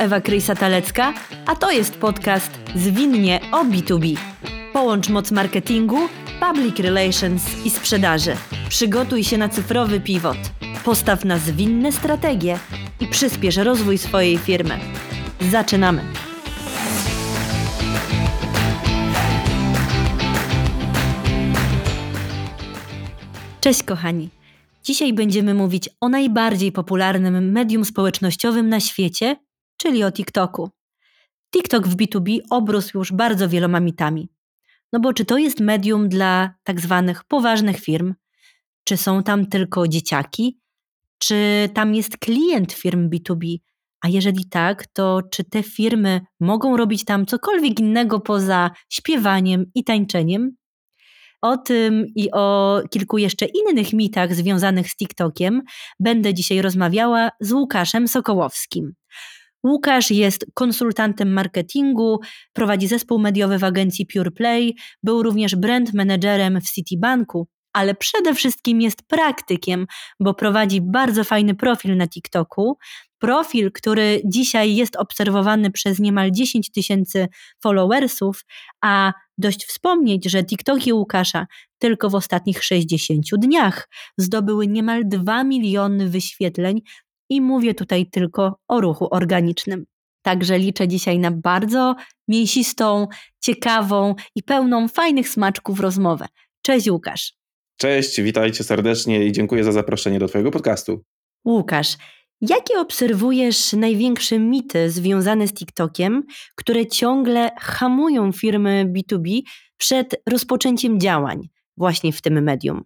Ewa Krysa-Talecka, a to jest podcast Zwinnie o B2B. Połącz moc marketingu, public relations i sprzedaży. Przygotuj się na cyfrowy pivot. Postaw na zwinne strategie i przyspiesz rozwój swojej firmy. Zaczynamy! Cześć kochani! Dzisiaj będziemy mówić o najbardziej popularnym medium społecznościowym na świecie, czyli o TikToku. TikTok w B2B obrósł już bardzo wieloma mitami. No bo czy to jest medium dla tak zwanych poważnych firm? Czy są tam tylko dzieciaki? Czy tam jest klient firm B2B? A jeżeli tak, to czy te firmy mogą robić tam cokolwiek innego poza śpiewaniem i tańczeniem? O tym i o kilku jeszcze innych mitach związanych z TikTokiem będę dzisiaj rozmawiała z Łukaszem Sokołowskim. Łukasz jest konsultantem marketingu, prowadzi zespół mediowy w agencji PurePlay, był również brand managerem w Citibanku, ale przede wszystkim jest praktykiem, bo prowadzi bardzo fajny profil na TikToku. Profil, który dzisiaj jest obserwowany przez niemal 10 tysięcy followersów, a dość wspomnieć, że TikToki Łukasza tylko w ostatnich 60 dniach zdobyły niemal 2 miliony wyświetleń i mówię tutaj tylko o ruchu organicznym. Także liczę dzisiaj na bardzo mięsistą, ciekawą i pełną fajnych smaczków rozmowę. Cześć Łukasz. Cześć, witajcie serdecznie i dziękuję za zaproszenie do Twojego podcastu. Łukasz, jakie obserwujesz największe mity związane z TikTokiem, które ciągle hamują firmy B2B przed rozpoczęciem działań właśnie w tym medium?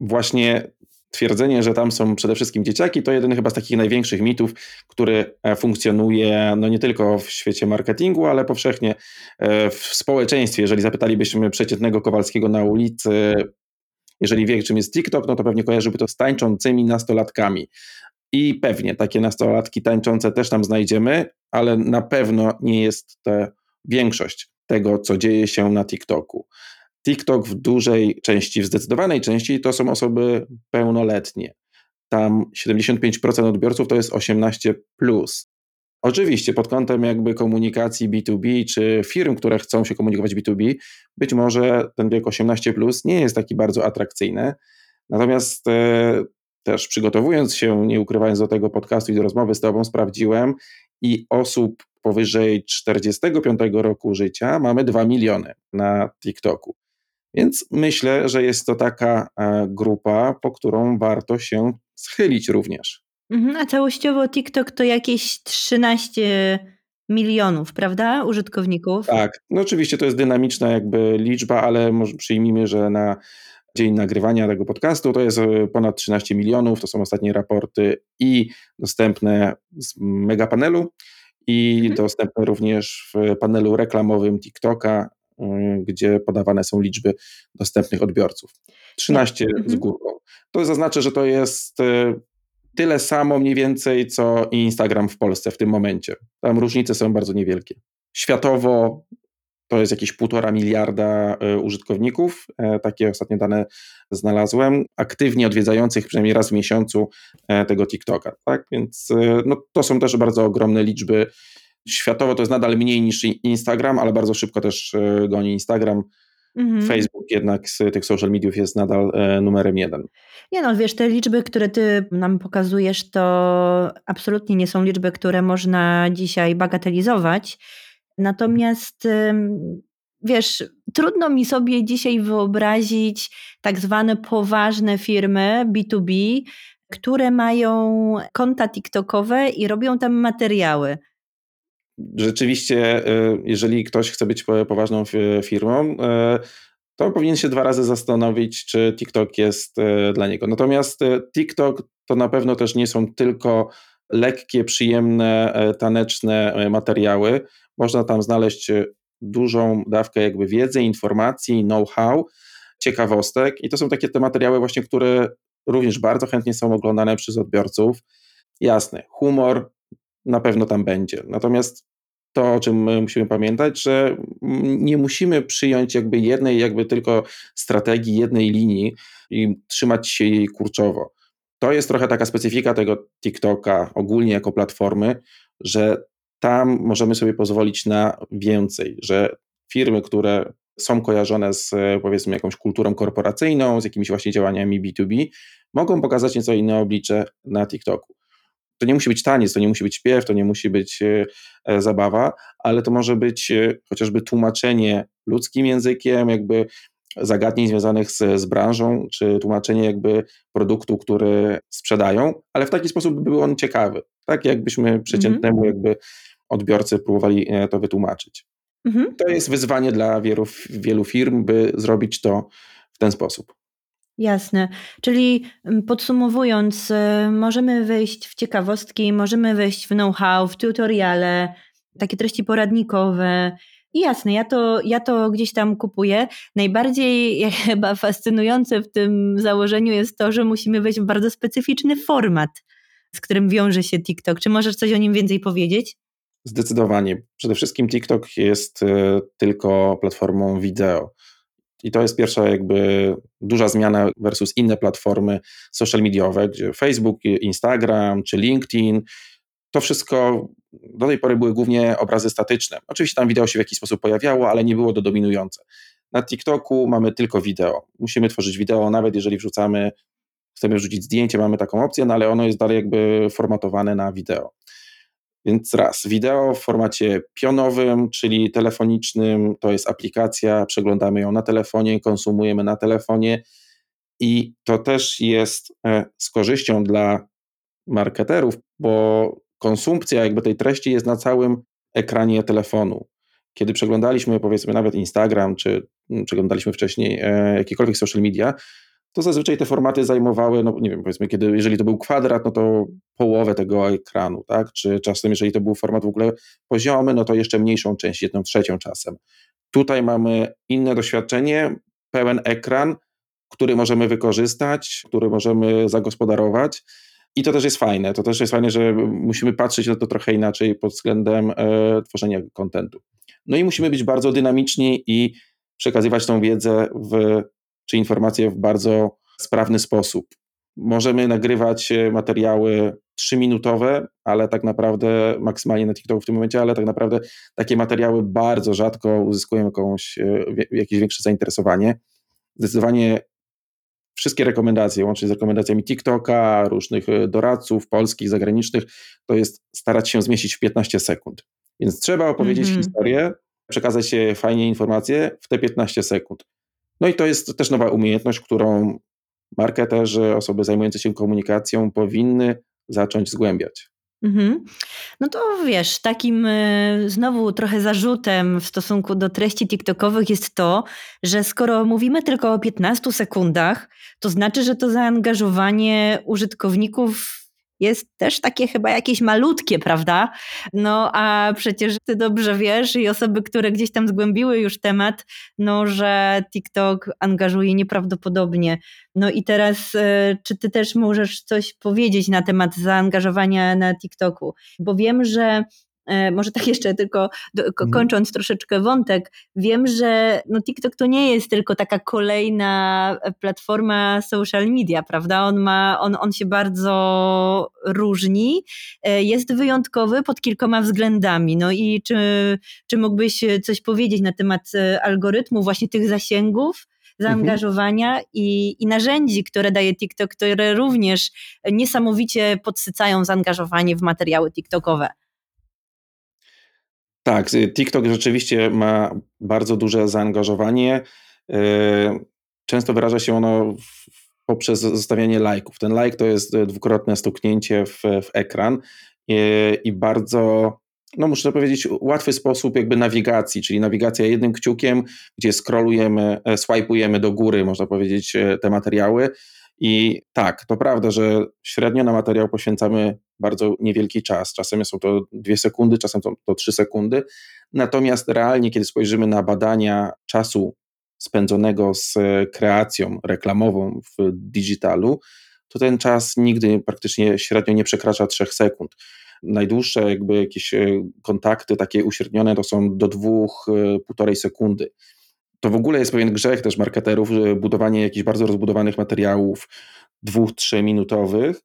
Właśnie twierdzenie, że tam są przede wszystkim dzieciaki, to jeden chyba z takich największych mitów, który e, funkcjonuje no nie tylko w świecie marketingu, ale powszechnie e, w społeczeństwie. Jeżeli zapytalibyśmy przeciętnego Kowalskiego na ulicy, jeżeli wie, czym jest TikTok, no to pewnie kojarzyłby to z tańczącymi nastolatkami. I pewnie takie nastolatki tańczące też tam znajdziemy, ale na pewno nie jest to większość tego, co dzieje się na TikToku. TikTok w dużej części, w zdecydowanej części to są osoby pełnoletnie. Tam 75% odbiorców to jest 18. Plus. Oczywiście pod kątem jakby komunikacji B2B czy firm, które chcą się komunikować B2B, być może ten wiek 18 plus nie jest taki bardzo atrakcyjny. Natomiast e, też przygotowując się, nie ukrywając do tego podcastu i do rozmowy z Tobą, sprawdziłem i osób powyżej 45 roku życia mamy 2 miliony na TikToku. Więc myślę, że jest to taka e, grupa, po którą warto się schylić również. Mhm, a całościowo TikTok to jakieś 13 milionów, prawda, użytkowników? Tak, no oczywiście to jest dynamiczna jakby liczba, ale może przyjmijmy, że na dzień nagrywania tego podcastu to jest e, ponad 13 milionów, to są ostatnie raporty i dostępne z megapanelu i mhm. dostępne również w panelu reklamowym TikToka, gdzie podawane są liczby dostępnych odbiorców. 13 mhm. z górką. To zaznaczę, że to jest y, tyle samo mniej więcej, co Instagram w Polsce w tym momencie. Tam różnice są bardzo niewielkie. Światowo to jest jakieś półtora miliarda y, użytkowników, e, takie ostatnie dane znalazłem, aktywnie odwiedzających przynajmniej raz w miesiącu e, tego TikToka. Tak? Więc e, no, to są też bardzo ogromne liczby. Światowo to jest nadal mniej niż Instagram, ale bardzo szybko też goni Instagram. Mhm. Facebook jednak z tych social mediów jest nadal numerem jeden. Nie no, wiesz, te liczby, które ty nam pokazujesz, to absolutnie nie są liczby, które można dzisiaj bagatelizować. Natomiast wiesz, trudno mi sobie dzisiaj wyobrazić tak zwane poważne firmy B2B, które mają konta TikTokowe i robią tam materiały. Rzeczywiście, e, jeżeli ktoś chce być poważną firmą, e, to powinien się dwa razy zastanowić, czy TikTok jest e, dla niego. Natomiast TikTok to na pewno też nie są tylko lekkie, przyjemne, taneczne materiały można tam znaleźć e, dużą dawkę jakby wiedzy, informacji, know-how, ciekawostek i to są takie te materiały właśnie, które również bardzo chętnie są oglądane przez odbiorców. Jasne, humor na pewno tam będzie. Natomiast to, o czym my musimy pamiętać, że nie musimy przyjąć jakby jednej, jakby tylko strategii, jednej linii i trzymać się jej kurczowo. To jest trochę taka specyfika tego TikToka ogólnie jako platformy, że tam możemy sobie pozwolić na więcej, że firmy, które są kojarzone z powiedzmy jakąś kulturą korporacyjną, z jakimiś właśnie działaniami B2B, mogą pokazać nieco inne oblicze na TikToku. To nie musi być taniec, to nie musi być śpiew, to nie musi być e, e, zabawa, ale to może być e, chociażby tłumaczenie ludzkim językiem, jakby zagadnień związanych z, z branżą, czy tłumaczenie jakby produktu, który sprzedają, ale w taki sposób by był on ciekawy, tak jakbyśmy przeciętnemu -hmm. jakby odbiorcy próbowali to wytłumaczyć. -hmm. To jest wyzwanie dla wielu, wielu firm, by zrobić to w ten sposób. Jasne. Czyli mm, podsumowując, y, możemy wejść w ciekawostki, możemy wejść w know-how, w tutoriale, takie treści poradnikowe. I jasne, ja to, ja to gdzieś tam kupuję. Najbardziej chyba fascynujące w tym założeniu jest to, że musimy wejść w bardzo specyficzny format, z którym wiąże się TikTok. Czy możesz coś o nim więcej powiedzieć? Zdecydowanie. Przede wszystkim TikTok jest y, tylko platformą wideo. I to jest pierwsza jakby duża zmiana versus inne platformy social mediowe, gdzie Facebook, Instagram czy LinkedIn, to wszystko do tej pory były głównie obrazy statyczne. Oczywiście tam wideo się w jakiś sposób pojawiało, ale nie było to dominujące. Na TikToku mamy tylko wideo. Musimy tworzyć wideo, nawet jeżeli wrzucamy, chcemy wrzucić zdjęcie, mamy taką opcję, no ale ono jest dalej jakby formatowane na wideo. Więc raz, wideo w formacie pionowym, czyli telefonicznym, to jest aplikacja, przeglądamy ją na telefonie, konsumujemy na telefonie i to też jest e, z korzyścią dla marketerów, bo konsumpcja jakby tej treści jest na całym ekranie telefonu. Kiedy przeglądaliśmy powiedzmy nawet Instagram, czy mm, przeglądaliśmy wcześniej e, jakiekolwiek social media, to zazwyczaj te formaty zajmowały, no nie wiem, powiedzmy, kiedy, jeżeli to był kwadrat, no to połowę tego ekranu, tak? Czy czasem, jeżeli to był format w ogóle poziomy, no to jeszcze mniejszą część, jedną trzecią czasem. Tutaj mamy inne doświadczenie, pełen ekran, który możemy wykorzystać, który możemy zagospodarować. I to też jest fajne. To też jest fajne, że musimy patrzeć na to trochę inaczej pod względem e, tworzenia kontentu. No i musimy być bardzo dynamiczni i przekazywać tą wiedzę w czy informacje w bardzo sprawny sposób. Możemy nagrywać e, materiały trzyminutowe, ale tak naprawdę maksymalnie na TikToku w tym momencie, ale tak naprawdę takie materiały bardzo rzadko uzyskują jakąś, e, jakieś większe zainteresowanie. Zdecydowanie wszystkie rekomendacje, łącznie z rekomendacjami TikToka, różnych e, doradców polskich, zagranicznych, to jest starać się zmieścić w 15 sekund. Więc trzeba opowiedzieć mm -hmm. historię, przekazać fajnie informacje w te 15 sekund. No i to jest też nowa umiejętność, którą marketerzy, osoby zajmujące się komunikacją powinny zacząć zgłębiać. Mhm. No to wiesz, takim e, znowu trochę zarzutem w stosunku do treści TikTokowych jest to, że skoro mówimy tylko o 15 sekundach, to znaczy, że to zaangażowanie użytkowników jest też takie chyba jakieś malutkie, prawda? No a przecież ty dobrze wiesz i osoby, które gdzieś tam zgłębiły już temat, no że TikTok angażuje nieprawdopodobnie. No i teraz, e, czy ty też możesz coś powiedzieć na temat zaangażowania na TikToku? Bo wiem, że może tak jeszcze tylko do, mhm. kończąc troszeczkę wątek, wiem, że no TikTok to nie jest tylko taka kolejna platforma social media, prawda? On ma, on, on się bardzo różni, e, jest wyjątkowy pod kilkoma względami. No i czy, czy mógłbyś coś powiedzieć na temat e, algorytmu, właśnie tych zasięgów? zaangażowania mhm. i, i narzędzi, które daje TikTok, które również niesamowicie podsycają zaangażowanie w materiały TikTokowe. Tak, TikTok rzeczywiście ma bardzo duże zaangażowanie. E, często wyraża się ono poprzez zostawianie lajków. Ten like to jest dwukrotne stuknięcie w, w ekran i, i bardzo no muszę powiedzieć, łatwy sposób jakby nawigacji, czyli nawigacja jednym kciukiem, gdzie scrollujemy, e, swajpujemy do góry, można powiedzieć, e, te materiały. I tak, to prawda, że średnio na materiał poświęcamy bardzo niewielki czas. Czasem są to dwie sekundy, czasem to, to trzy sekundy. Natomiast realnie, kiedy spojrzymy na badania czasu spędzonego z kreacją reklamową w digitalu, to ten czas nigdy praktycznie średnio nie przekracza trzech sekund. Najdłuższe jakby jakieś e, kontakty takie uśrednione to są do dwóch, e, półtorej sekundy. To w ogóle jest pewien grzech też marketerów, budowanie jakichś bardzo rozbudowanych materiałów dwóch, trzyminutowych,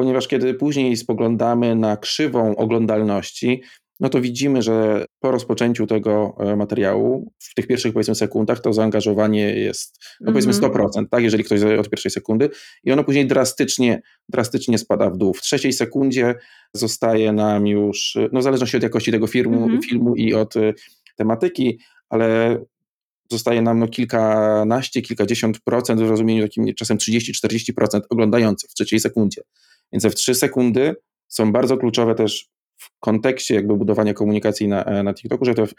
ponieważ kiedy później spoglądamy na krzywą oglądalności, no to widzimy, że po rozpoczęciu tego e, materiału, w tych pierwszych powiedzmy sekundach, to zaangażowanie jest no powiedzmy 100%, mhm. tak, jeżeli ktoś od pierwszej sekundy i ono później drastycznie, drastycznie spada w dół. W trzeciej sekundzie zostaje nam już, no w zależności od jakości tego filmu, mhm. filmu i od e, tematyki, ale zostaje nam no kilkanaście, kilkadziesiąt procent w rozumieniu takim czasem 30-40% oglądających w trzeciej sekundzie. Więc w trzy sekundy są bardzo kluczowe też w kontekście jakby budowania komunikacji na, e, na TikToku, że to w,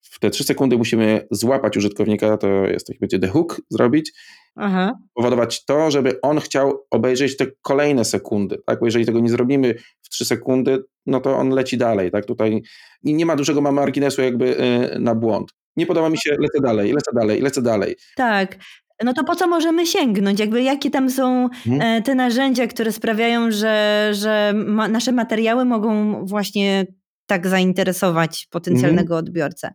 w te trzy sekundy musimy złapać użytkownika, to jest to będzie the hook zrobić, Aha. powodować to, żeby on chciał obejrzeć te kolejne sekundy, tak? Bo jeżeli tego nie zrobimy w trzy sekundy, no to on leci dalej, tak? Tutaj nie ma dużego marginesu jakby e, na błąd. Nie podoba mi się, lecę dalej, lecę dalej, lecę dalej. Tak. No to po co możemy sięgnąć? Jakby jakie tam są mhm. E, te narzędzia, które sprawiają, że, że ma, nasze materiały mogą właśnie tak zainteresować potencjalnego mhm. odbiorcę?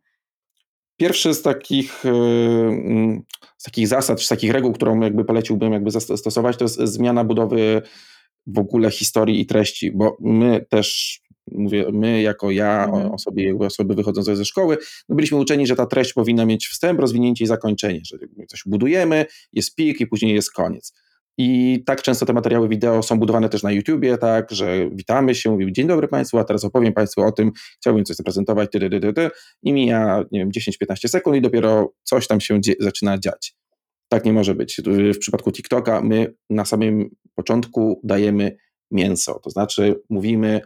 Pierwszy z takich, e, mm, z takich zasad, czy z takich reguł, którą jakby poleciłbym jakby zastosować, to jest zmiana budowy w ogóle historii i treści, bo my też mówię my jako ja, mhm. osoby, jakby osoby wychodzące ze szkoły, no byliśmy uczeni, że ta treść powinna mieć wstęp, rozwinięcie i zakończenie, że coś budujemy, jest pik i później jest koniec. I tak często te materiały wideo są budowane też na YouTubie, tak, że witamy się, mówimy dzień dobry Państwu, a teraz opowiem Państwu o tym, chciałbym coś zaprezentować, ty, ty, ty, ty, i mija, nie wiem, 10-15 sekund i dopiero coś tam się zaczyna dziać. Tak nie może być. W przypadku TikToka my na samym początku dajemy mięso, to znaczy mówimy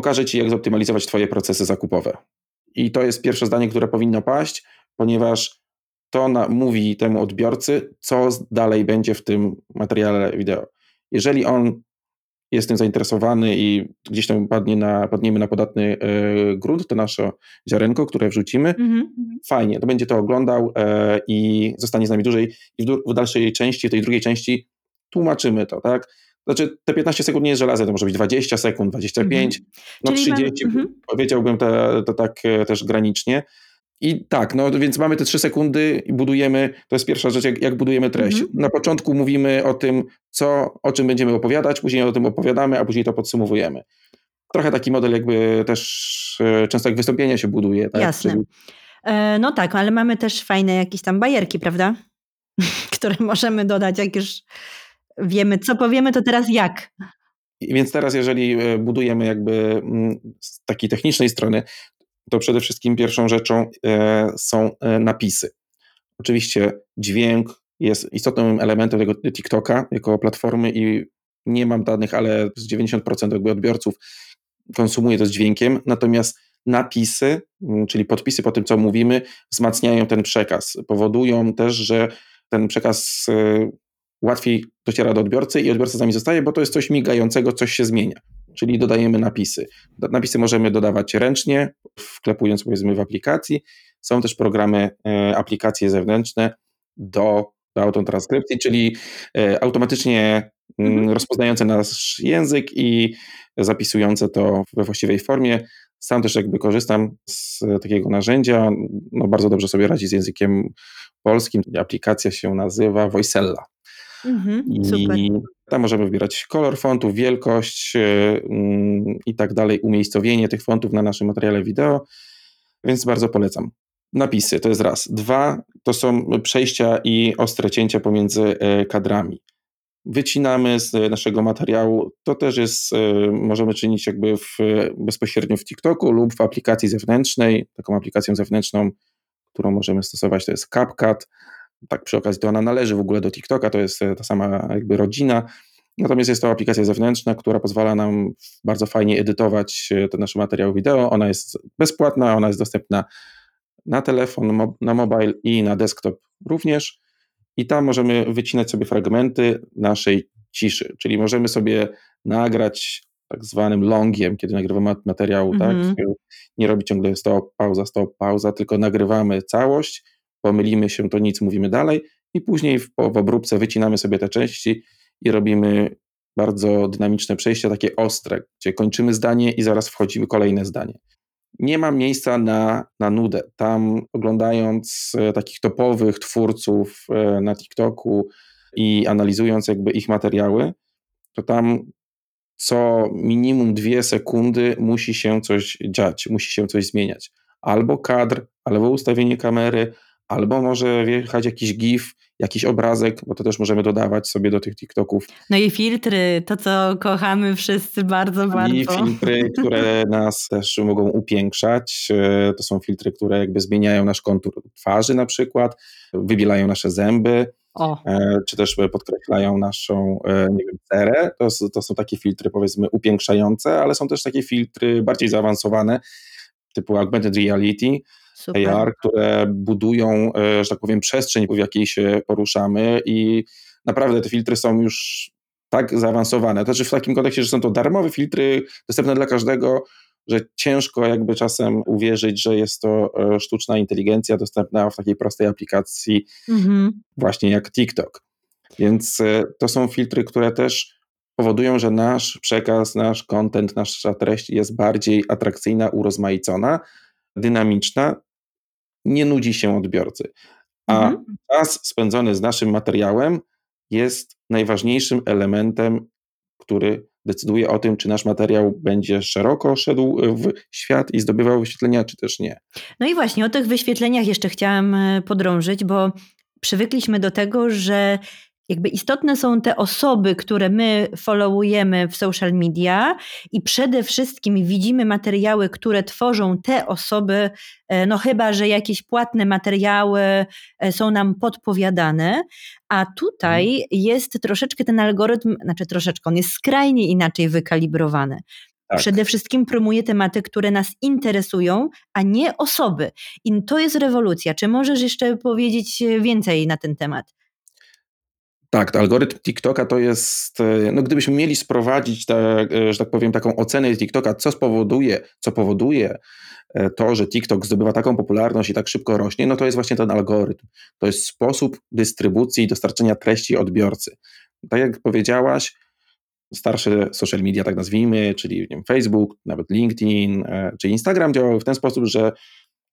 pokażę Ci, jak zoptymalizować Twoje procesy zakupowe. I to jest pierwsze zdanie, które powinno paść, ponieważ to na, mówi temu odbiorcy, co dalej będzie w tym materiale wideo. Jeżeli on jest tym zainteresowany i gdzieś tam padnie na, padniemy na podatny e, grunt, to nasze ziarenko, które wrzucimy, mm-hmm. fajnie, to będzie to oglądał e, i zostanie z nami dłużej i w, w dalszej części, w tej drugiej części tłumaczymy to, tak? Znaczy, te 15 sekund nie jest żelazne, to może być 20 sekund, 25, mhm. no Czyli 30, mam, mhm. powiedziałbym to, to tak e, też granicznie. I tak, no więc mamy te 3 sekundy i budujemy, to jest pierwsza rzecz, jak, jak budujemy treść. Mhm. Na początku mówimy o tym, co, o czym będziemy opowiadać, później o tym opowiadamy, a później to podsumowujemy. Trochę taki model jakby też e, często jak wystąpienia się buduje. Tak? Jasne. Czyli... E, no tak, ale mamy też fajne jakieś tam bajerki, prawda? Które możemy dodać, jak już wiemy, co powiemy, to teraz jak. Więc teraz, jeżeli e, budujemy jakby mm, z takiej technicznej strony, to przede wszystkim pierwszą rzeczą e, są e, napisy. Oczywiście dźwięk jest istotnym elementem tego TikToka jako platformy i nie mam danych, ale z 90% jakby odbiorców konsumuje to z dźwiękiem, natomiast napisy, mm, czyli podpisy po tym, co mówimy, wzmacniają ten przekaz. Powodują też, że ten przekaz łatwiej dociera do odbiorcy i odbiorca z nami zostaje, bo to jest coś migającego, coś się zmienia. Czyli dodajemy napisy. Napisy możemy dodawać ręcznie, wklepując powiedzmy w aplikacji. Są też programy, e, aplikacje zewnętrzne do, do autotranskrypcji, czyli e, automatycznie mhm. rozpoznające nasz język i zapisujące to we właściwej formie. Sam też jakby korzystam z takiego narzędzia, no bardzo dobrze sobie radzi z językiem polskim. Aplikacja się nazywa Voicella. Mhm, I tam możemy wybierać kolor fontu, wielkość yy, i tak dalej, umiejscowienie tych fontów na naszym materiale wideo, więc bardzo polecam. Napisy to jest raz. Dwa to są przejścia i ostre cięcia pomiędzy yy, kadrami. Wycinamy z naszego materiału. To też jest, yy, możemy czynić jakby w, bezpośrednio w TikToku lub w aplikacji zewnętrznej. Taką aplikacją zewnętrzną, którą możemy stosować, to jest CapCut tak przy okazji to ona należy w ogóle do TikToka, to jest e, ta sama jakby rodzina. Natomiast jest to aplikacja zewnętrzna, która pozwala nam bardzo fajnie edytować e, te nasze materiały wideo. Ona jest bezpłatna, ona jest dostępna na telefon, na mobile i na desktop również. I tam możemy wycinać sobie fragmenty naszej ciszy, czyli możemy sobie nagrać tak zwanym longiem, kiedy nagrywamy materiał, tak? Mhm. Nie robi ciągle stop, pauza, stop, pauza, tylko nagrywamy całość pomylimy się, to nic, mówimy dalej i później w, w obróbce wycinamy sobie te części i robimy bardzo dynamiczne przejścia, takie ostre, gdzie kończymy zdanie i zaraz wchodzimy kolejne zdanie. Nie ma miejsca na, na nudę. Tam oglądając e, takich topowych twórców e, na TikToku i analizując jakby ich materiały, to tam co minimum dwie sekundy musi się coś dziać, musi się coś zmieniać. Albo kadr, albo ustawienie kamery, albo może wjechać jakiś GIF, jakiś obrazek, bo to też możemy dodawać sobie do tych TikToków. No i filtry, to co kochamy wszyscy bardzo, bardzo. I filtry, które nas też mogą upiększać. E, to są filtry, które jakby zmieniają nasz kontur twarzy na przykład, wybielają nasze zęby. O. E, czy też podkreślają naszą, e, nie wiem, cerę. To, to są takie filtry, powiedzmy, upiększające, ale są też takie filtry bardziej zaawansowane, typu augmented reality, Super. AR, które budują, e, że tak powiem, przestrzeń, w jakiej się poruszamy i naprawdę te filtry są już tak zaawansowane. To znaczy w takim kontekście, że są to darmowe filtry, dostępne dla każdego, że ciężko jakby czasem uwierzyć, że jest to e, sztuczna inteligencja dostępna w takiej prostej aplikacji mhm. właśnie jak TikTok. Więc e, to są filtry, które też powodują, że nasz przekaz, nasz content, nasza treść jest bardziej atrakcyjna, urozmaicona, dynamiczna, nie nudzi się odbiorcy. A mhm. czas spędzony z naszym materiałem jest najważniejszym elementem, który decyduje o tym, czy nasz materiał będzie szeroko szedł w świat i zdobywał wyświetlenia, czy też nie. No i właśnie o tych wyświetleniach jeszcze chciałam e, podrążyć, bo przywykliśmy do tego, że jakby istotne są te osoby, które my followujemy w social media i przede wszystkim widzimy materiały, które tworzą te osoby, e, no chyba, że jakieś płatne materiały e, są nam podpowiadane, a tutaj mhm. jest troszeczkę ten algorytm, znaczy troszeczkę, on jest skrajnie inaczej wykalibrowany. Tak. Przede wszystkim promuje tematy, które nas interesują, a nie osoby. I to jest rewolucja. Czy możesz jeszcze powiedzieć więcej na ten temat? Tak, algorytm TikToka to jest, e, no gdybyśmy mieli sprowadzić, e, że tak powiem, taką ocenę TikToka, co spowoduje, co powoduje e, to, że TikTok zdobywa taką popularność i tak szybko rośnie, no to jest właśnie ten algorytm. To jest sposób dystrybucji i dostarczenia treści odbiorcy. Tak jak powiedziałaś, starsze social media, tak nazwijmy, czyli wiem, Facebook, nawet LinkedIn czy Instagram działały w ten sposób, że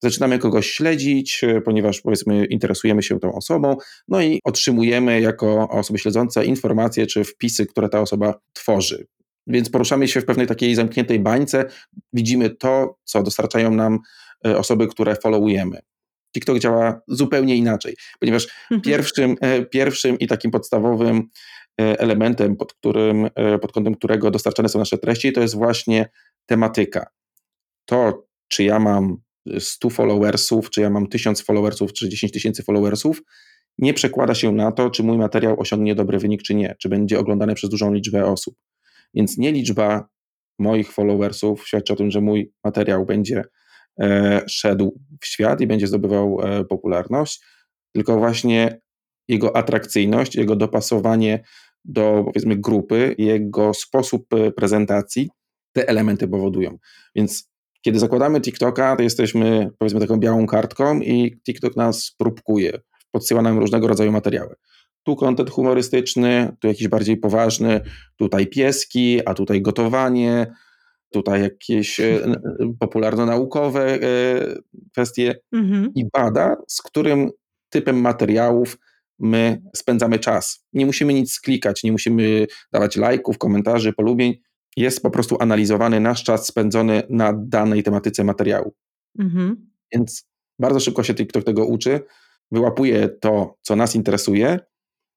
zaczynamy kogoś śledzić, e, ponieważ powiedzmy interesujemy się tą osobą, no i otrzymujemy jako osoby śledzące informacje czy wpisy, które ta osoba tworzy. Więc poruszamy się w pewnej takiej zamkniętej bańce, widzimy to, co dostarczają nam e, osoby, które followujemy. TikTok działa zupełnie inaczej, ponieważ mhm. pierwszym, e, pierwszym i takim podstawowym elementem, pod, którym, pod kątem którego dostarczane są nasze treści, to jest właśnie tematyka. To, czy ja mam 100 followersów, czy ja mam 1000 followersów, czy 10 tysięcy followersów, nie przekłada się na to, czy mój materiał osiągnie dobry wynik, czy nie, czy będzie oglądany przez dużą liczbę osób. Więc nie liczba moich followersów świadczy o tym, że mój materiał będzie e, szedł w świat i będzie zdobywał e, popularność, tylko właśnie jego atrakcyjność, jego dopasowanie do powiedzmy grupy, jego sposób e, prezentacji, te elementy powodują. Więc kiedy zakładamy TikToka, to jesteśmy powiedzmy taką białą kartką i TikTok nas próbkuje, podsyła nam różnego rodzaju materiały. Tu kontent humorystyczny, tu jakiś bardziej poważny, tutaj pieski, a tutaj gotowanie, tutaj jakieś e, popularno-naukowe e, kwestie mhm. i bada, z którym typem materiałów my spędzamy czas. Nie musimy nic klikać, nie musimy dawać lajków, komentarzy, polubień, jest po prostu analizowany nasz czas spędzony na danej tematyce materiału. Mhm. Więc bardzo szybko się TikTok tego uczy, wyłapuje to, co nas interesuje,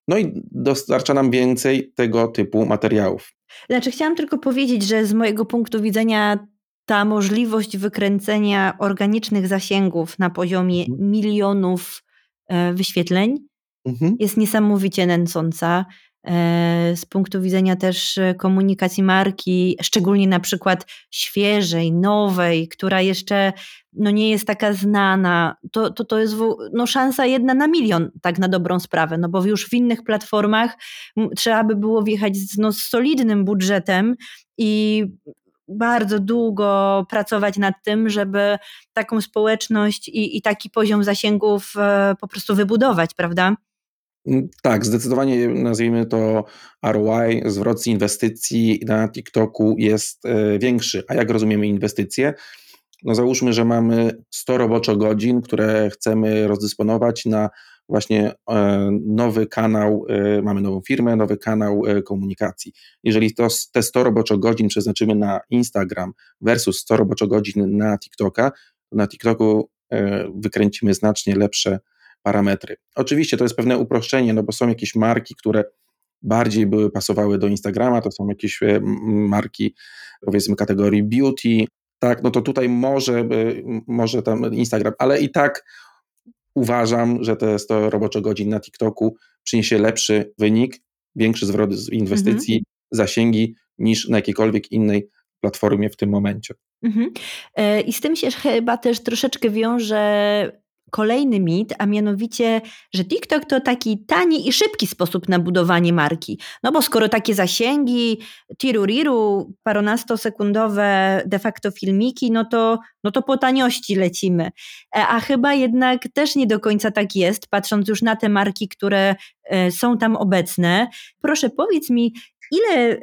no i dostarcza nam więcej tego typu materiałów. Znaczy, chciałam tylko powiedzieć, że z mojego punktu widzenia ta możliwość wykręcenia organicznych zasięgów na poziomie mhm. milionów e, wyświetleń mhm. jest niesamowicie nęcąca. E, z punktu widzenia też e, komunikacji marki, szczególnie na przykład świeżej, nowej, która jeszcze no nie jest taka znana, to, to, to jest no szansa jedna na milion, tak na dobrą sprawę, no bo już w innych platformach trzeba by było wjechać z, no, z solidnym budżetem i bardzo długo pracować nad tym, żeby taką społeczność i, i taki poziom zasięgów e, po prostu wybudować, prawda? Mm, tak, zdecydowanie nazwijmy to ROI, zwrot z inwestycji na TikToku jest e, większy. A jak rozumiemy inwestycje? No załóżmy, że mamy 100 roboczo godzin, które chcemy rozdysponować na właśnie nowy kanał, mamy nową firmę, nowy kanał komunikacji. Jeżeli to, te 100 roboczo godzin przeznaczymy na Instagram versus 100 roboczo godzin na TikToka, to na TikToku wykręcimy znacznie lepsze parametry. Oczywiście to jest pewne uproszczenie, no bo są jakieś marki, które bardziej były pasowały do Instagrama, to są jakieś e, marki powiedzmy kategorii beauty, tak, no to tutaj może, e, może tam Instagram, ale i tak uważam, że te 100 robocze godzin na TikToku przyniesie lepszy wynik, większy zwrot z inwestycji, mhm. zasięgi niż na jakiejkolwiek innej platformie w tym momencie. Mhm. E, I z tym się chyba też troszeczkę wiąże kolejny mit, a mianowicie, że TikTok to taki tani i szybki sposób na budowanie marki. No bo skoro takie zasięgi, tiruriru, paronastosekundowe de facto filmiki, no to, no to po taniości lecimy. E, a chyba jednak też nie do końca tak jest, patrząc już na te marki, które e, są tam obecne. Proszę powiedz mi, Ile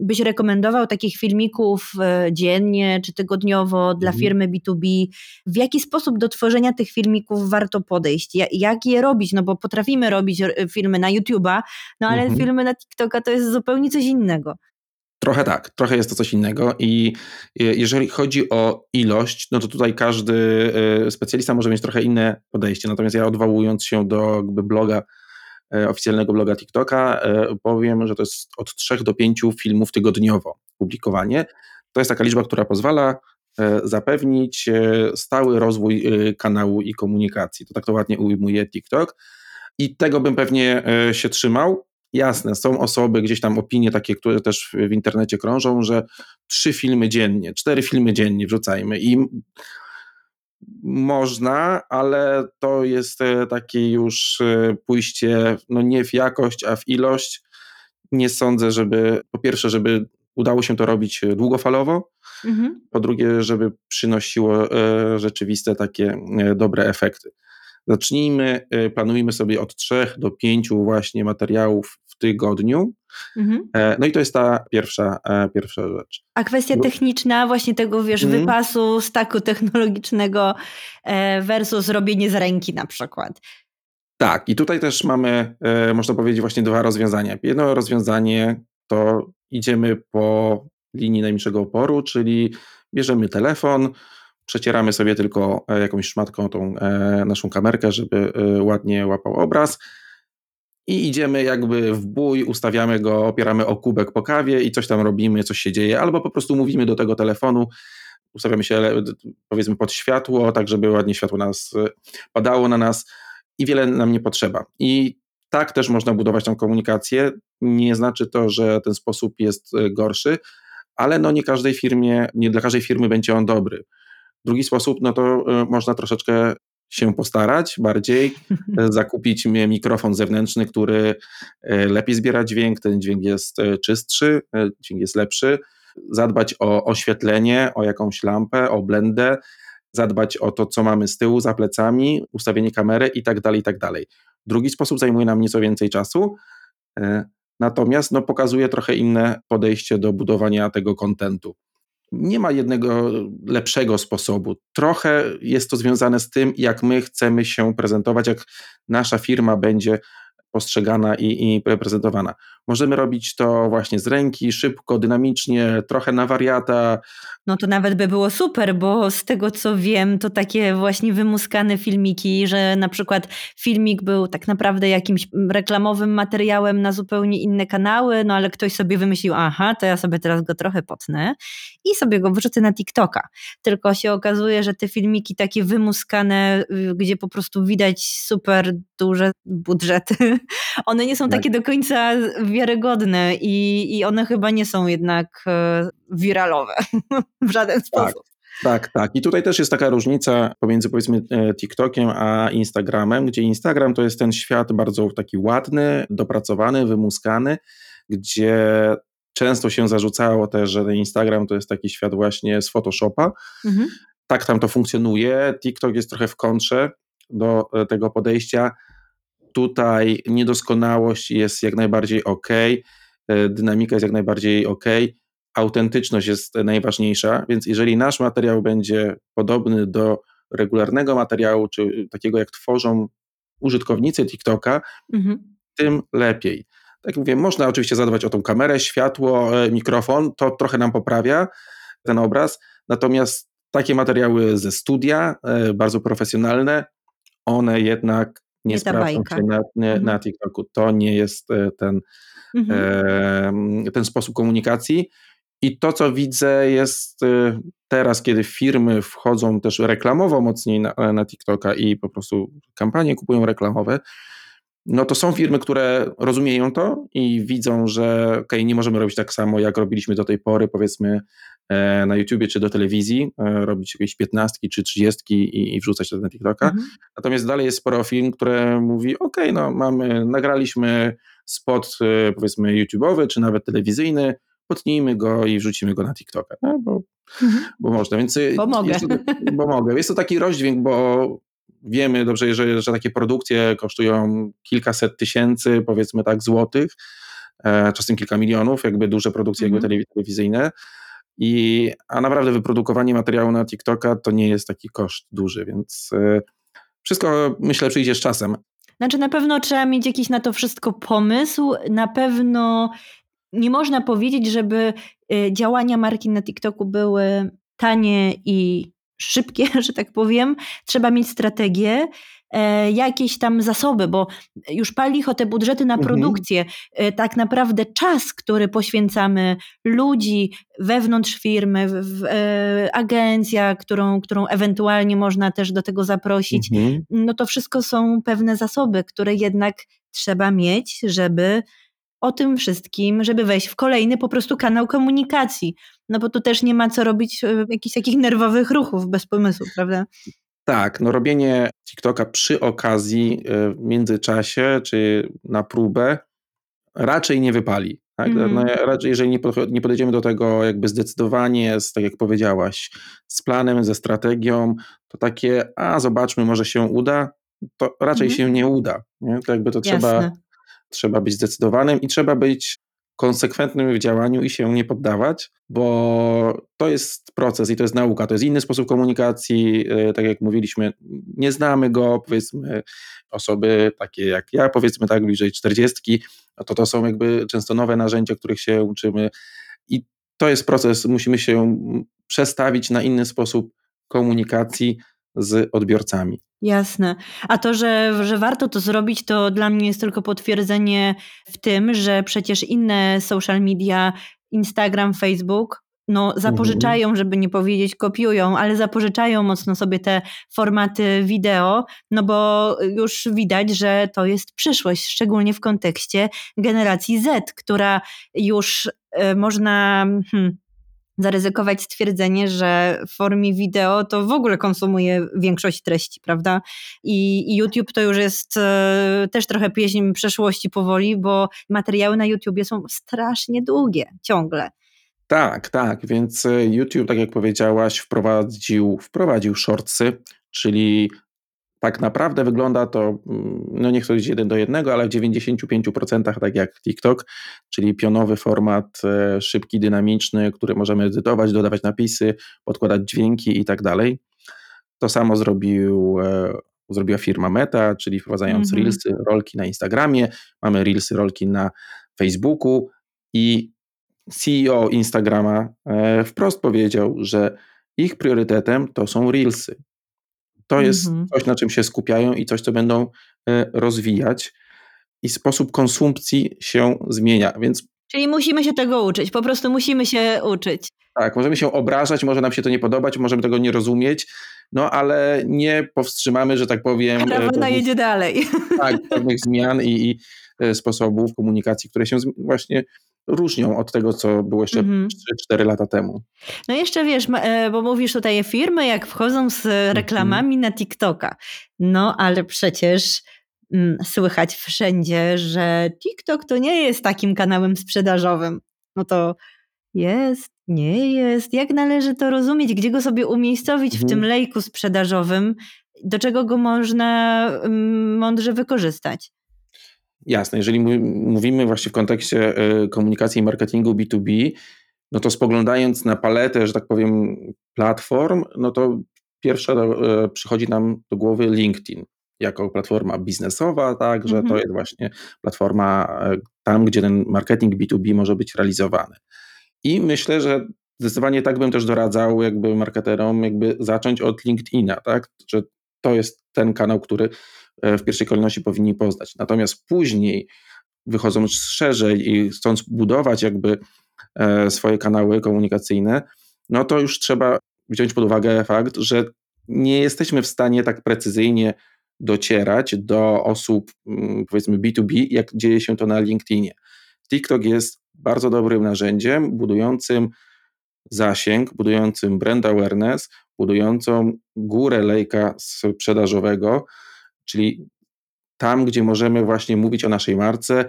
byś rekomendował takich filmików e, dziennie czy tygodniowo dla mhm. firmy B2B? W jaki sposób do tworzenia tych filmików warto podejść? Jak je robić? No bo potrafimy robić filmy na YouTube'a, no ale mhm. filmy na TikToka to jest zupełnie coś innego. Trochę tak, trochę jest to coś innego i jeżeli chodzi o ilość, no to tutaj każdy e, specjalista może mieć trochę inne podejście. Natomiast ja odwołując się do bloga E, oficjalnego bloga TikToka, e, powiem, że to jest od 3 do 5 filmów tygodniowo publikowanie. To jest taka liczba, która pozwala e, zapewnić stały rozwój kanału i komunikacji. To tak to ładnie ujmuje TikTok. I tego bym pewnie się trzymał. Jasne, są osoby, gdzieś tam opinie takie, które też w internecie krążą, że trzy filmy dziennie, cztery filmy dziennie wrzucajmy. I można, ale to jest e, takie już e, pójście no nie w jakość, a w ilość. Nie sądzę, żeby po pierwsze, żeby udało się to robić e, długofalowo, mhm. po drugie, żeby przynosiło rzeczywiste takie dobre efekty. Zacznijmy, planujmy sobie od trzech do pięciu właśnie materiałów tygodniu, Mhm. E, no i to jest ta pierwsza, e, pierwsza rzecz. A kwestia techniczna właśnie tego, wiesz, mhm. wypasu staku technologicznego e, versus robienie z ręki na przykład. Tak, i tutaj też mamy, można powiedzieć, właśnie dwa rozwiązania. Jedno rozwiązanie to idziemy po linii najmniejszego oporu, czyli bierzemy telefon, przecieramy sobie tylko jakąś szmatką tą naszą kamerkę, żeby ładnie łapał obraz i idziemy jakby w bój, ustawiamy go, opieramy o kubek po kawie i coś tam robimy, coś się dzieje, albo po prostu mówimy do tego telefonu, ustawiamy się powiedzmy pod światło, tak żeby ładnie światło nas padało na nas i wiele nam nie potrzeba. I tak też można budować tą komunikację. Nie znaczy to, że ten sposób jest e, gorszy, ale no nie każdej firmie, nie dla każdej firmy będzie on dobry. Drugi sposób, no to e, można troszeczkę się postarać bardziej, e, zakupić mikrofon zewnętrzny, który e, lepiej zbiera dźwięk, ten dźwięk jest e, czystszy, dźwięk jest lepszy, zadbać o oświetlenie, o jakąś lampę, o blendę, zadbać o to, co mamy z tyłu, za plecami, ustawienie kamery i tak dalej, i tak dalej. Drugi sposób zajmuje nam nieco więcej czasu, natomiast no, pokazuje trochę inne podejście do budowania tego kontentu nie ma jednego lepszego sposobu. Trochę jest to związane z tym, jak my chcemy się prezentować, jak nasza firma będzie postrzegana i, i reprezentowana. Możemy robić to właśnie z ręki, szybko, dynamicznie, trochę na wariata. No to nawet by było super, bo z tego co wiem, to takie właśnie wymuskane filmiki, że na przykład filmik był tak naprawdę jakimś reklamowym materiałem na zupełnie inne kanały, no ale ktoś sobie wymyślił, aha, to ja sobie teraz go trochę potnę i sobie go wrzucę na TikToka. Tylko się okazuje, że te filmiki takie wymuskane, y, gdzie po prostu widać super duże budżety, one nie są tak. takie do końca wiarygodne i, i one chyba nie są jednak e, wiralowe w żaden tak, sposób. Tak, tak, tak. I tutaj też jest taka różnica pomiędzy powiedzmy e, TikTokiem a Instagramem, gdzie Instagram to jest ten świat bardzo taki ładny, dopracowany, wymuskany, gdzie często się zarzucało też, że Instagram to jest taki świat właśnie z Photoshopa. Mhm. Tak tam to funkcjonuje. TikTok jest trochę w kontrze do e, tego podejścia. Tutaj niedoskonałość jest jak najbardziej ok, e, dynamika jest jak najbardziej ok, autentyczność jest najważniejsza, więc jeżeli nasz materiał będzie podobny do regularnego materiału, czy takiego jak tworzą użytkownicy TikToka, mhm. tym lepiej. Tak jak mówię, można oczywiście zadbać o tą kamerę, światło, e, mikrofon, to trochę nam poprawia ten obraz, natomiast takie materiały ze studia, e, bardzo profesjonalne, one jednak nie, nie sprawdzą się na, nie, mhm. na TikToku. To nie jest e, ten, mhm. e, ten sposób komunikacji. I to, co widzę, jest teraz, kiedy firmy wchodzą też reklamowo mocniej na, na TikToka i po prostu kampanie kupują reklamowe, no to są firmy, które rozumieją to i widzą, że ok, nie możemy robić tak samo, jak robiliśmy do tej pory, powiedzmy e, na YouTubie czy do telewizji, e, robić jakieś piętnastki czy trzydziestki i, i wrzucać to na TikToka. Mhm. Natomiast dalej jest sporo firm, które mówi, ok, no mamy, nagraliśmy spot e, powiedzmy YouTube'owy czy nawet telewizyjny, potnijmy go i wrzucimy go na TikToka, no, bo, mhm. bo można. Więc bo mogę. To, bo mogę. Jest to taki rozdźwięk, bo wiemy dobrze, że, że takie produkcje kosztują kilkaset tysięcy, powiedzmy tak, złotych, e, czasem kilka milionów, jakby duże produkcje mm -hmm. jakby mhm. telewizyjne. I, a naprawdę wyprodukowanie materiału na TikToka to nie jest taki koszt duży, więc e, wszystko myślę przyjdzie z czasem. Znaczy na pewno trzeba mieć jakiś na to wszystko pomysł, na pewno nie można powiedzieć, żeby e, działania marki na TikToku były tanie i szybkie, że tak powiem, trzeba mieć strategię, jakieś tam zasoby, bo już pali o te budżety na mhm. produkcję. Mhm. Tak naprawdę czas, który poświęcamy ludzi wewnątrz firmy, w, w, e, agencja, którą, którą ewentualnie można też do tego zaprosić, mhm. no to wszystko są pewne zasoby, które jednak trzeba mieć, żeby o tym wszystkim, żeby wejść w kolejny po prostu kanał komunikacji. No bo tu też nie ma co robić e, jakichś takich nerwowych ruchów bez pomysłu, prawda? Tak, no robienie TikToka przy okazji, e, w międzyczasie czy na próbę raczej nie wypali. Tak? Mm. No, raczej, jeżeli nie podejdziemy do tego jakby zdecydowanie, z, tak jak powiedziałaś, z planem, ze strategią, to takie, a zobaczmy, może się uda, to raczej mm. się nie uda. Nie? To jakby to trzeba Trzeba być zdecydowanym i trzeba być konsekwentnym w działaniu i się nie poddawać, bo to jest proces i to jest nauka, to jest inny sposób komunikacji, e, tak jak mówiliśmy, nie znamy go, powiedzmy osoby takie jak ja, powiedzmy tak bliżej czterdziestki, to to są jakby często nowe narzędzia, których się uczymy i to jest proces, musimy się przestawić na inny sposób komunikacji z odbiorcami. Jasne. A to, że, że warto to zrobić, to dla mnie jest tylko potwierdzenie w tym, że przecież inne social media, Instagram, Facebook, no, zapożyczają, mhm. żeby nie powiedzieć kopiują, ale zapożyczają mocno sobie te formaty wideo, no bo już widać, że to jest przyszłość, szczególnie w kontekście generacji Z, która już y, można. Hmm, zaryzykować stwierdzenie, że w formie wideo to w ogóle konsumuje większość treści, prawda? I, i YouTube to już jest e, też trochę pieśń przeszłości powoli, bo materiały na YouTubie są strasznie długie ciągle. Tak, tak, więc e, YouTube, tak jak powiedziałaś, wprowadził, wprowadził shortsy, czyli tak naprawdę wygląda to, mm, no niech to jest jeden do jednego, ale w 95% tak jak TikTok, czyli pionowy format, e, szybki, dynamiczny, który możemy edytować, dodawać napisy, podkładać dźwięki i tak dalej. To samo zrobił, e, zrobiła firma Meta, czyli wprowadzając mm -hmm. Reelsy, rolki na Instagramie, mamy Reelsy, rolki na Facebooku i CEO Instagrama e, wprost powiedział, że ich priorytetem to są Reelsy. To jest mhm. coś, na czym się skupiają i coś, co będą e, rozwijać, i sposób konsumpcji się zmienia. Więc Czyli musimy się tego uczyć, po prostu musimy się uczyć. Tak, możemy się obrażać, może nam się to nie podobać, możemy tego nie rozumieć, no ale nie powstrzymamy, że tak powiem. E, jedzie dalej. Tak, pewnych zmian i, i e, sposobów komunikacji, które się właśnie różnią od tego, co było jeszcze mhm. 3-4 lata temu. No jeszcze wiesz, e, bo mówisz tutaj firmy, jak wchodzą z mhm. reklamami na TikToka. No ale przecież mm, słychać wszędzie, że TikTok to nie jest takim kanałem sprzedażowym. No to jest, nie jest. Jak należy to rozumieć? Gdzie go sobie umiejscowić mhm. w tym lejku sprzedażowym? Do czego go można mm, mądrze wykorzystać? Jasne, jeżeli mówimy właśnie w kontekście e, komunikacji i marketingu B2B, no to spoglądając na paletę, że tak powiem, platform, no to pierwsza e, przychodzi nam do głowy LinkedIn. jako platforma biznesowa, tak, że to mhm. jest właśnie platforma e, tam, gdzie ten marketing B2B może być realizowany. I myślę, że zdecydowanie tak bym też doradzał jakby marketerom jakby zacząć od LinkedIna, tak, że to jest ten kanał, który w pierwszej kolejności powinni poznać. Natomiast później wychodząc szerzej i chcąc budować jakby e, swoje kanały komunikacyjne, no to już trzeba wziąć pod uwagę fakt, że nie jesteśmy w stanie tak precyzyjnie docierać do osób, mm, powiedzmy B2B, jak dzieje się to na LinkedInie. TikTok jest bardzo dobrym narzędziem budującym zasięg, budującym brand awareness, budującą górę lejka sprzedażowego, czyli tam, gdzie możemy właśnie mówić o naszej marce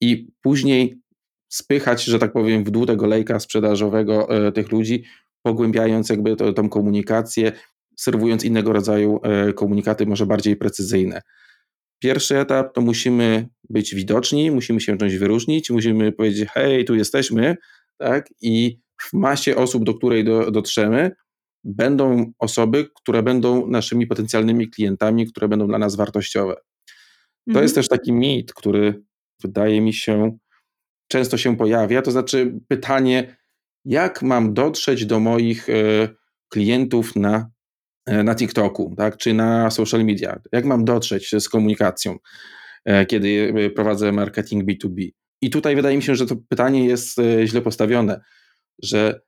i później spychać, że tak powiem, w dół tego lejka sprzedażowego e, tych ludzi, pogłębiając jakby to, tą komunikację, serwując innego rodzaju e, komunikaty, może bardziej precyzyjne. Pierwszy etap to musimy być widoczni, musimy się czymś wyróżnić, musimy powiedzieć, hej, tu jesteśmy, tak? I w masie osób, do której do, dotrzemy, będą osoby, które będą naszymi potencjalnymi klientami, które będą dla nas wartościowe. To mhm. jest też taki mit, który wydaje mi się często się pojawia, to znaczy pytanie, jak mam dotrzeć do moich e, klientów na, e, na TikToku, tak, czy na social media? Jak mam dotrzeć z komunikacją, e, kiedy prowadzę marketing B2B? I tutaj wydaje mi się, że to pytanie jest źle postawione, że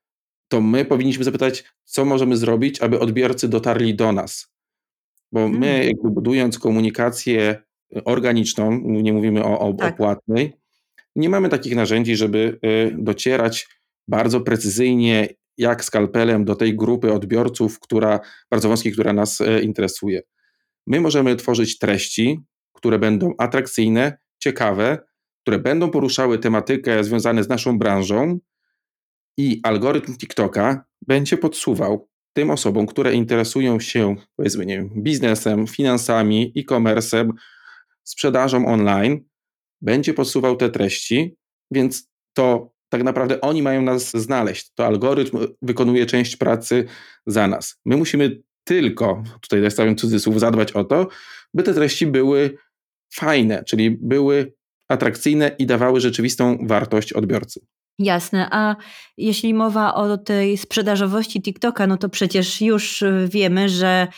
to my powinniśmy zapytać, co możemy zrobić, aby odbiorcy dotarli do nas. Bo my, hmm. jakby budując komunikację organiczną, nie mówimy o, o, tak. o płatnej, nie mamy takich narzędzi, żeby y, docierać bardzo precyzyjnie, jak skalpelem do tej grupy odbiorców, która bardzo wąskiej, która nas y, interesuje. My możemy tworzyć treści, które będą atrakcyjne, ciekawe, które będą poruszały tematykę związaną z naszą branżą i algorytm TikToka będzie podsuwał tym osobom, które interesują się, powiedzmy, nie wiem, biznesem, finansami, e-commerce'em, sprzedażą online, będzie podsuwał te treści, więc to tak naprawdę oni mają nas znaleźć. To algorytm wykonuje część pracy za nas. My musimy tylko, tutaj stawiam cudzysłów, zadbać o to, by te treści były fajne, czyli były atrakcyjne i dawały rzeczywistą wartość odbiorcy. Jasne, a jeśli mowa o tej sprzedażowości TikToka, no to przecież już wiemy, że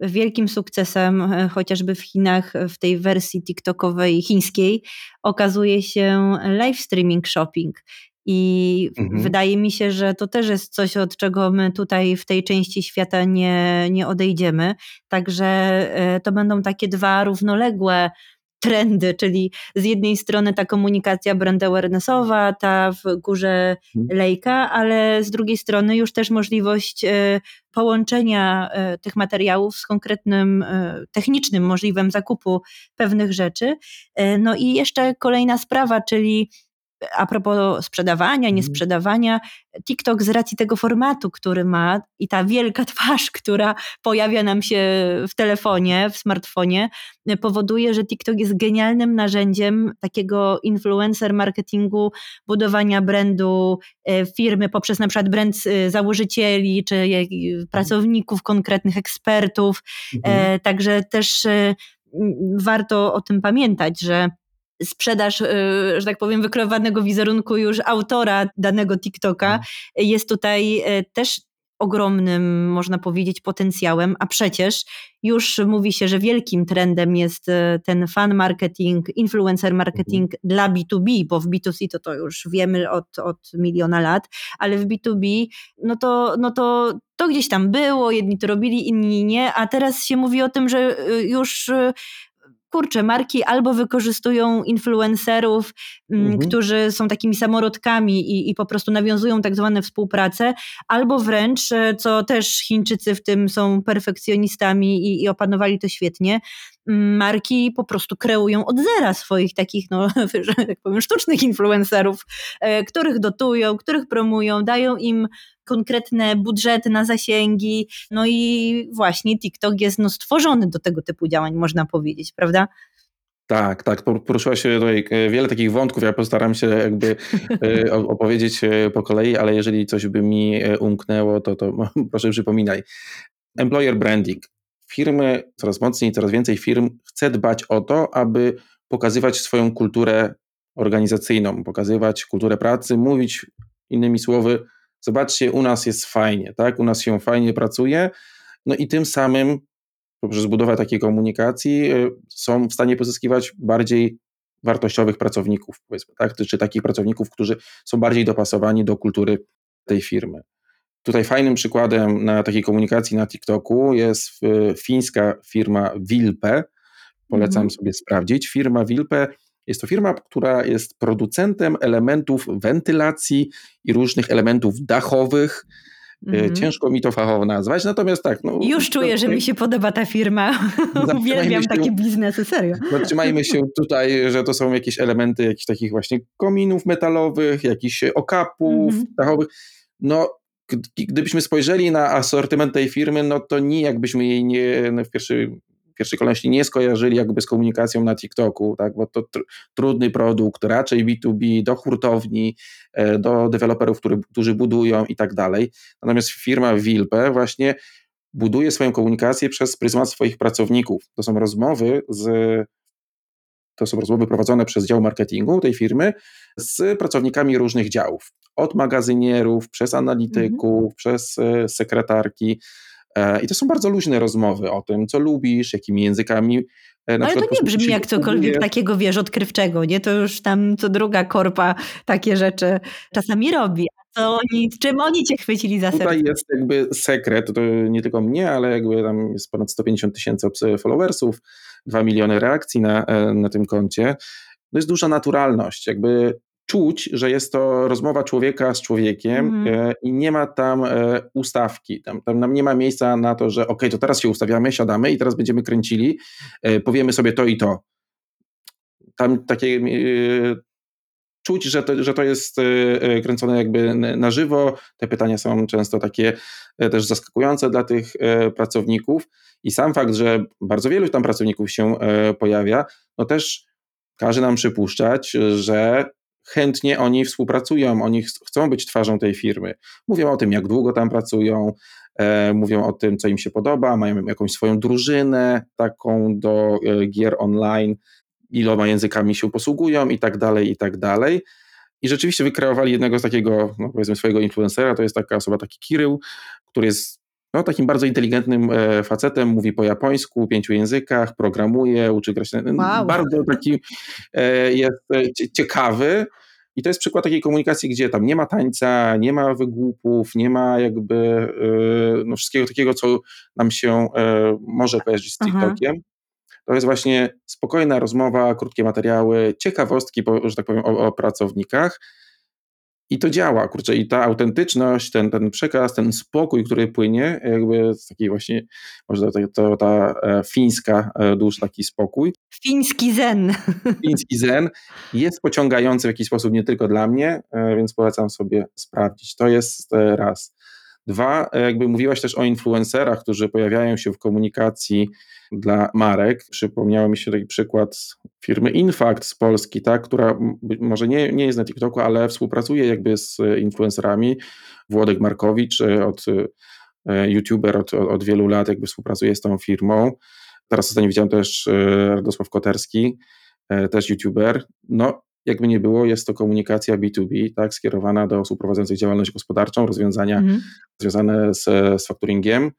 wielkim sukcesem, e, chociażby w Chinach, w tej wersji TikTokowej chińskiej, okazuje się live streaming shopping. I mhm. wydaje mi się, że to też jest coś, od czego my tutaj w tej części świata nie, nie odejdziemy. Także e, to będą takie dwa równoległe trendy, czyli z jednej strony ta komunikacja brand awarenessowa, ta w górze mhm. lejka, ale z drugiej strony już też możliwość e, połączenia e, tych materiałów z konkretnym e, technicznym możliwym zakupu pewnych rzeczy. No i jeszcze kolejna sprawa, czyli a propos sprzedawania, mhm. niesprzedawania, TikTok z racji tego formatu, który ma i ta wielka twarz, która pojawia nam się w telefonie, w smartfonie, powoduje, że TikTok jest genialnym narzędziem takiego influencer marketingu, budowania brandu e, firmy poprzez na przykład brand e, założycieli, czy pracowników, konkretnych ekspertów. Mhm. E, także też warto o tym pamiętać, że sprzedaż, y, że tak powiem, wykreowanego wizerunku już autora danego TikToka mhm. jest tutaj y, też ogromnym, można powiedzieć, potencjałem, a przecież już mówi się, że wielkim trendem jest y, ten fan marketing, influencer marketing mhm. dla B2B, bo w B2C to to już wiemy od, od miliona lat, ale w B2B no to, no to to gdzieś tam było, jedni to robili, inni nie, a teraz się mówi o tym, że już kurczę, marki albo wykorzystują influencerów, mm, mhm. którzy są takimi samorodkami i, i po prostu nawiązują tak zwane współpracę, albo wręcz, e, co też Chińczycy w tym są perfekcjonistami i, i opanowali to świetnie, mm, marki po prostu kreują od zera swoich takich, no, że tak powiem, sztucznych influencerów, e, których dotują, których promują, dają im konkretne budżety na zasięgi. No i właśnie TikTok jest no, stworzony do tego typu działań, można powiedzieć, prawda? Tak, tak. Poruszyła się tutaj e, wiele takich wątków. Ja postaram się jakby e, opowiedzieć e, po kolei, ale jeżeli coś by mi umknęło, to, to proszę przypominaj. Employer branding. firmy, coraz mocniej, coraz więcej firm chce dbać o to, aby pokazywać swoją kulturę organizacyjną, pokazywać kulturę pracy, mówić innymi słowy, zobaczcie, u nas jest fajnie, tak? U nas się fajnie pracuje, no i tym samym poprzez budowę takiej komunikacji y, są w stanie pozyskiwać bardziej wartościowych pracowników, powiedzmy, tak? czy takich pracowników, którzy są bardziej dopasowani do kultury tej firmy. Tutaj fajnym przykładem na takiej komunikacji na TikToku jest y, fińska firma Wilpe. Polecam mm -hmm. sobie sprawdzić. Firma Wilpe jest to firma, która jest producentem elementów wentylacji i różnych elementów dachowych. Mm. Ciężko mi to fachowo nazwać, natomiast tak. No, Już czuję, że mi się podoba ta firma. Uwielbiam się, takie biznesy, serio. Zatrzymajmy się tutaj, że to są jakieś elementy jakichś takich właśnie kominów metalowych, jakichś okapów mm. dachowych. No, gdybyśmy spojrzeli na asortyment tej firmy, no to nijak byśmy jej nie w pierwszym w pierwszej kolejności nie skojarzyli jakby z komunikacją na TikToku, tak, bo to tr trudny produkt, raczej B2B, do hurtowni, e, do deweloperów, który, którzy budują i tak dalej. Natomiast firma Wilpe właśnie buduje swoją komunikację przez pryzmat swoich pracowników. To są rozmowy z to są rozmowy prowadzone przez dział marketingu tej firmy z pracownikami różnych działów. Od magazynierów, przez analityków, mhm. przez e, sekretarki, I to są bardzo luźne rozmowy o tym, co lubisz, jakimi językami. E, na Ale to nie brzmi jak cokolwiek takiego, wiesz, odkrywczego, nie? To już tam co druga korpa takie rzeczy czasami robi. Co oni, czym oni cię chwycili za serce? Tutaj jest jakby sekret, to nie tylko mnie, ale jakby tam jest ponad 150 tysięcy followersów, 2 miliony reakcji na, e, na tym koncie. To jest duża naturalność, jakby czuć, że jest to rozmowa człowieka z człowiekiem mm. i nie ma tam e, ustawki. Tam, tam nie ma miejsca na to, że ok, to teraz się ustawiamy, siadamy i teraz będziemy kręcili, e, powiemy sobie to i to. Tam takie czuć, że to, że to jest kręcone jakby na żywo. Te pytania są często takie też zaskakujące dla tych pracowników i sam fakt, że bardzo wielu tam pracowników się pojawia, no też każe nam przypuszczać, że chętnie oni współpracują, oni ch chcą być twarzą tej firmy. Mówią o tym, jak długo tam pracują, e, mówią o tym, co im się podoba, mają jakąś swoją drużynę taką do e, gier online, iloma językami się posługują i tak dalej, i tak dalej. I rzeczywiście wykreowali jednego z takiego, no powiedzmy, swojego influencera, to jest taka osoba, taki Kirył, który jest no, takim bardzo inteligentnym e, facetem, mówi po japońsku, pięciu językach, programuje, uczy grać. Wow. Bardzo taki e, jest e, ciekawy. I to jest przykład takiej komunikacji, gdzie tam nie ma tańca, nie ma wygłupów, nie ma jakby no, wszystkiego takiego, co nam się może kojarzyć z TikTokiem. Aha. To jest właśnie spokojna rozmowa, krótkie materiały, ciekawostki, że tak powiem, o, o pracownikach i to działa, kurczę, i ta autentyczność, ten, ten przekaz, ten spokój, który płynie, jakby z takiej właśnie, może to, to ta e, fińska e, dusz, taki spokój. Fiński zen. Fiński zen jest pociągający w jakiś sposób nie tylko dla mnie, e, więc polecam sobie sprawdzić. To jest raz. Dwa, jakby mówiłaś też o influencerach, którzy pojawiają się w komunikacji dla marek. Przypomniało mi się taki przykład firmy Infact z Polski, tak, która może nie, nie jest na TikToku, ale współpracuje jakby z influencerami. Włodek Markowicz e, od e, youtuber od, od wielu lat jakby współpracuje z tą firmą. Teraz ostatnio widziałem też e, Radosław Koterski, też youtuber. No, jakby nie było, jest to komunikacja B2B, tak, skierowana do osób prowadzących działalność gospodarczą, rozwiązania mhm. związane z, z fakturingiem.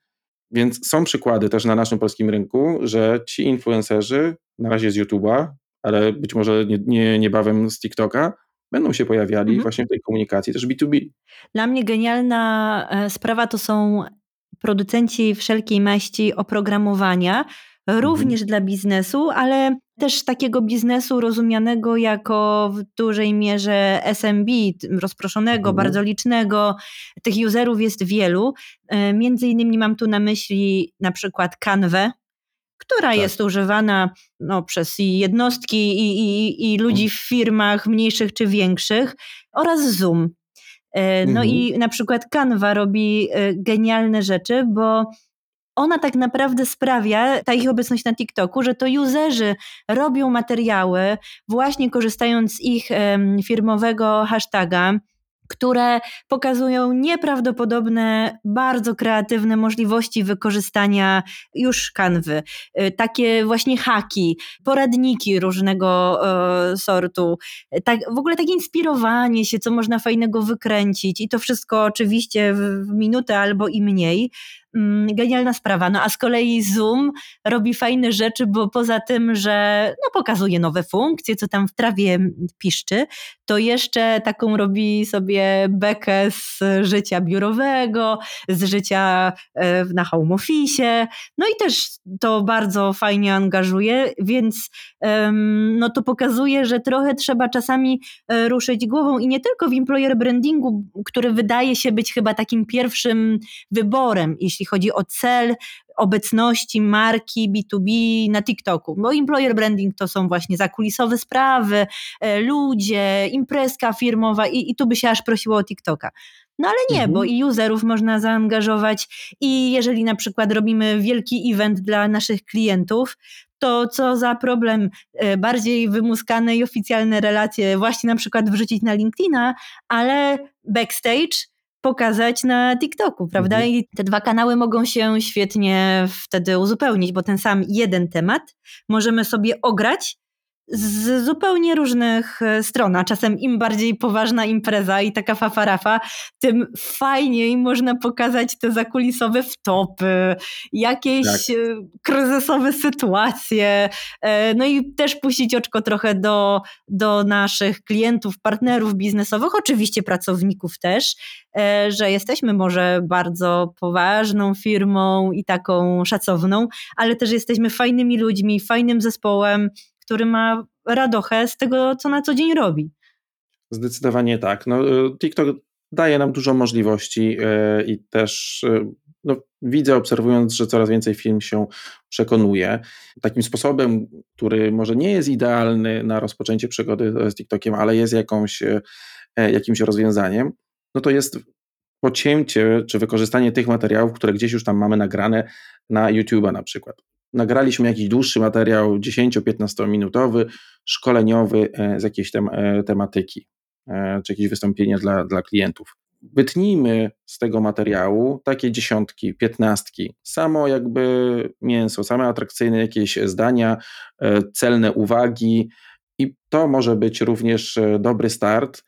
Więc są przykłady też na naszym polskim rynku, że ci influencerzy, na razie z YouTube'a, ale być może nie, nie, niebawem z TikToka, będą się pojawiali mhm. właśnie w tej komunikacji też B2B. Dla mnie genialna e, sprawa to są producenci wszelkiej maści oprogramowania, również mhm. dla biznesu, ale też takiego biznesu rozumianego jako w dużej mierze SMB, rozproszonego, mhm. bardzo licznego. Tych userów jest wielu. E, między innymi mam tu na myśli na przykład Canwę, która tak. jest używana no, przez jednostki i, i, i ludzi w firmach mniejszych czy większych oraz Zoom. E, no mhm. i na przykład Canva robi e, genialne rzeczy, bo ona tak naprawdę sprawia, ta ich obecność na TikToku, że to userzy robią materiały właśnie korzystając z ich firmowego hashtaga, które pokazują nieprawdopodobne, bardzo kreatywne możliwości wykorzystania już kanwy. Y, takie właśnie haki, poradniki różnego e, sortu, tak, w ogóle takie inspirowanie się, co można fajnego wykręcić i to wszystko oczywiście w, minutę albo i mniej. Mm, genialna sprawa. No a z kolei Zoom robi fajne rzeczy, bo poza tym, że no, pokazuje nowe funkcje, co tam w trawie piszczy, to jeszcze taką robi sobie bekę z życia biurowego, z życia e, na home office. No i też to bardzo fajnie angażuje, więc no to pokazuje, że trochę trzeba czasami e, ruszyć głową i nie tylko w employer brandingu, który wydaje się być chyba takim pierwszym wyborem, jeśli jeśli chodzi o cel obecności marki B2B na TikToku. Bo employer branding to są właśnie zakulisowe sprawy, e, ludzie, imprezka firmowa i, i tu by się aż prosiło o TikToka. No ale nie, mhm. bo i userów można zaangażować i jeżeli na przykład robimy wielki event dla naszych klientów, to co za problem e, bardziej wymuskane i oficjalne relacje właśnie na przykład wrzucić na LinkedIna, ale backstage pokazać na TikToku, prawda? Mhm. I te dwa kanały mogą się świetnie wtedy uzupełnić, bo ten sam jeden temat możemy sobie ograć z zupełnie różnych e, stron, a czasem im bardziej poważna impreza i taka fafarafa, tym fajniej można pokazać te zakulisowe wtopy, jakieś tak. E, kryzysowe sytuacje, e, no i też puścić oczko trochę do, do naszych klientów, partnerów biznesowych, oczywiście pracowników też, że jesteśmy może bardzo poważną firmą i taką szacowną, ale też jesteśmy fajnymi ludźmi, fajnym zespołem, który ma radochę z tego, co na co dzień robi. Zdecydowanie tak. No, y, TikTok daje nam dużo możliwości y, i też y, no, widzę, obserwując, że coraz więcej firm się przekonuje. Takim sposobem, który może nie jest idealny na rozpoczęcie przygody z TikTokiem, ale jest jakąś, jakimś rozwiązaniem, no to jest pocięcie czy wykorzystanie tych materiałów, które gdzieś już tam mamy nagrane na YouTube'a na przykład nagraliśmy jakiś dłuższy materiał, 10-15 minutowy, szkoleniowy e, z jakiejś tem e, tematyki, e, czy jakieś wystąpienia dla, dla klientów. Wytnijmy z tego materiału takie dziesiątki, piętnastki, samo jakby mięso, same atrakcyjne jakieś zdania, celne uwagi i to może być również dobry start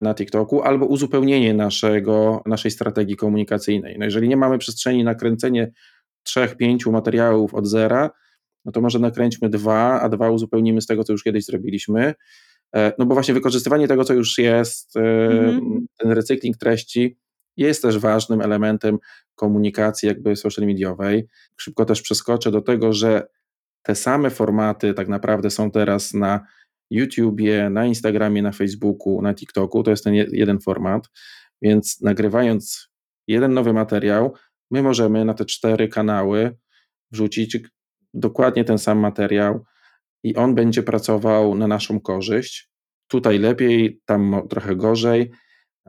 na TikToku albo uzupełnienie naszego, naszej strategii komunikacyjnej. No jeżeli nie mamy przestrzeni na kręcenie trzech, pięciu materiałów od zera, no to może nakręćmy dwa, a dwa uzupełnimy z tego, co już kiedyś zrobiliśmy. E, no bo właśnie wykorzystywanie tego, co już jest, mm-hmm. ten recykling treści jest też ważnym elementem komunikacji jakby social mediowej. Szybko też przeskoczę do tego, że te same formaty tak naprawdę są teraz na YouTubie, na Instagramie, na Facebooku, na TikToku. To jest ten jeden format, więc nagrywając jeden nowy materiał, my możemy na te cztery kanały wrzucić dokładnie ten sam materiał i on będzie pracował na naszą korzyść. Tutaj lepiej, tam trochę gorzej,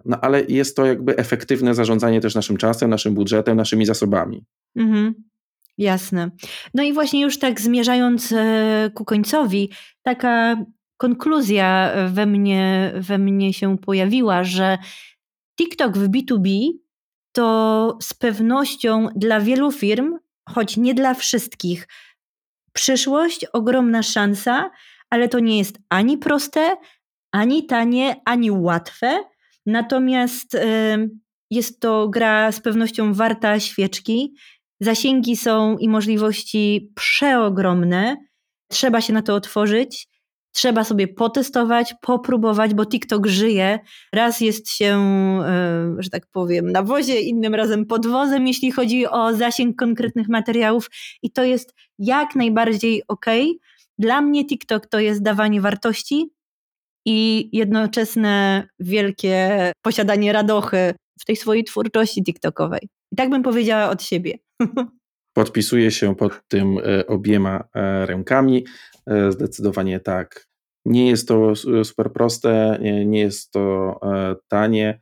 no ale jest to jakby efektywne zarządzanie też naszym czasem, naszym budżetem, naszymi zasobami. Mhm. Jasne. No i właśnie już tak zmierzając e, ku końcowi, taka konkluzja we mnie, we mnie się pojawiła, że TikTok w B2B to z pewnością dla wielu firm, choć nie dla wszystkich, przyszłość, ogromna szansa, ale to nie jest ani proste, ani tanie, ani łatwe. Natomiast y, jest to gra z pewnością warta świeczki. Zasięgi są i możliwości przeogromne. Trzeba się na to otworzyć. Trzeba sobie potestować, popróbować, bo TikTok żyje. Raz jest się, e, że tak powiem, na wozie, innym razem pod wozem, jeśli chodzi o zasięg konkretnych materiałów, i to jest jak najbardziej ok. Dla mnie TikTok to jest dawanie wartości i jednoczesne wielkie posiadanie radochy w tej swojej twórczości TikTokowej. I tak bym powiedziała od siebie. Podpisuję się pod tym e, obiema e, rękami. E, zdecydowanie tak. Nie jest to super proste, nie jest to tanie,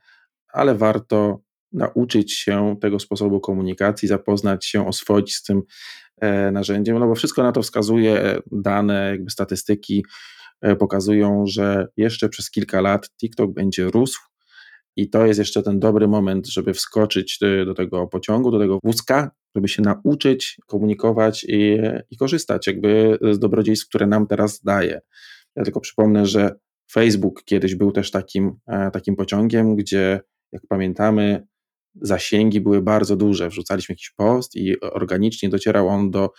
ale warto nauczyć się tego sposobu komunikacji, zapoznać się, oswoić z tym narzędziem, no bo wszystko na to wskazuje, dane, jakby statystyki pokazują, że jeszcze przez kilka lat TikTok będzie rósł i to jest jeszcze ten dobry moment, żeby wskoczyć do, do tego pociągu, do tego wózka, żeby się nauczyć komunikować i, i korzystać jakby z dobrodziejstw, które nam teraz daje. Ja tylko przypomnę, że Facebook kiedyś był też takim, e, takim pociągiem, gdzie, jak pamiętamy, zasięgi były bardzo duże. Wrzucaliśmy jakiś post i organicznie docierał on do,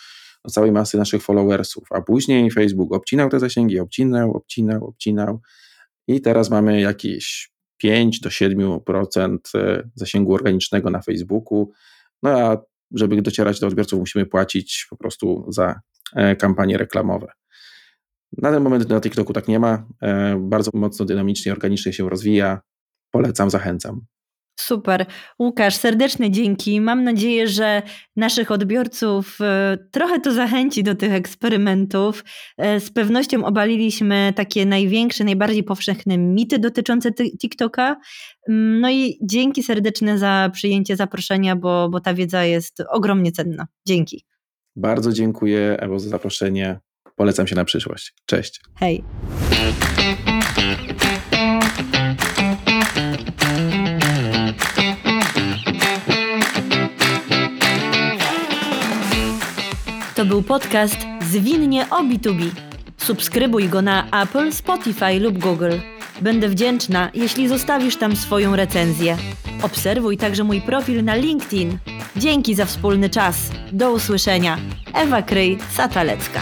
do całej masy naszych followersów, a później Facebook obcinał te zasięgi, obcinał, obcinał, obcinał i teraz mamy jakieś 5 do 7% e, zasięgu organicznego na Facebooku. No a żeby docierać do odbiorców, musimy płacić po prostu za e, kampanie reklamowe. Na ten moment na TikToku tak nie ma. E, bardzo mocno dynamicznie, organicznie się rozwija. Polecam, zachęcam. Super. Łukasz, serdeczne dzięki. Mam nadzieję, że naszych odbiorców e, trochę to zachęci do tych eksperymentów. E, z pewnością obaliliśmy takie największe, najbardziej powszechne mity dotyczące TikToka. Mm, no i dzięki serdeczne za przyjęcie zaproszenia, bo, bo ta wiedza jest ogromnie cenna. Dzięki. Bardzo dziękuję Ewo za zaproszenie. Polecam się na przyszłość. Cześć. Hej. To był podcast Zwinnie o B2B. Subskrybuj go na Apple, Spotify lub Google. Będę wdzięczna, jeśli zostawisz tam swoją recenzję. Obserwuj także mój profil na LinkedIn. Dzięki za wspólny czas. Do usłyszenia. Ewa Kryj, Satalecka.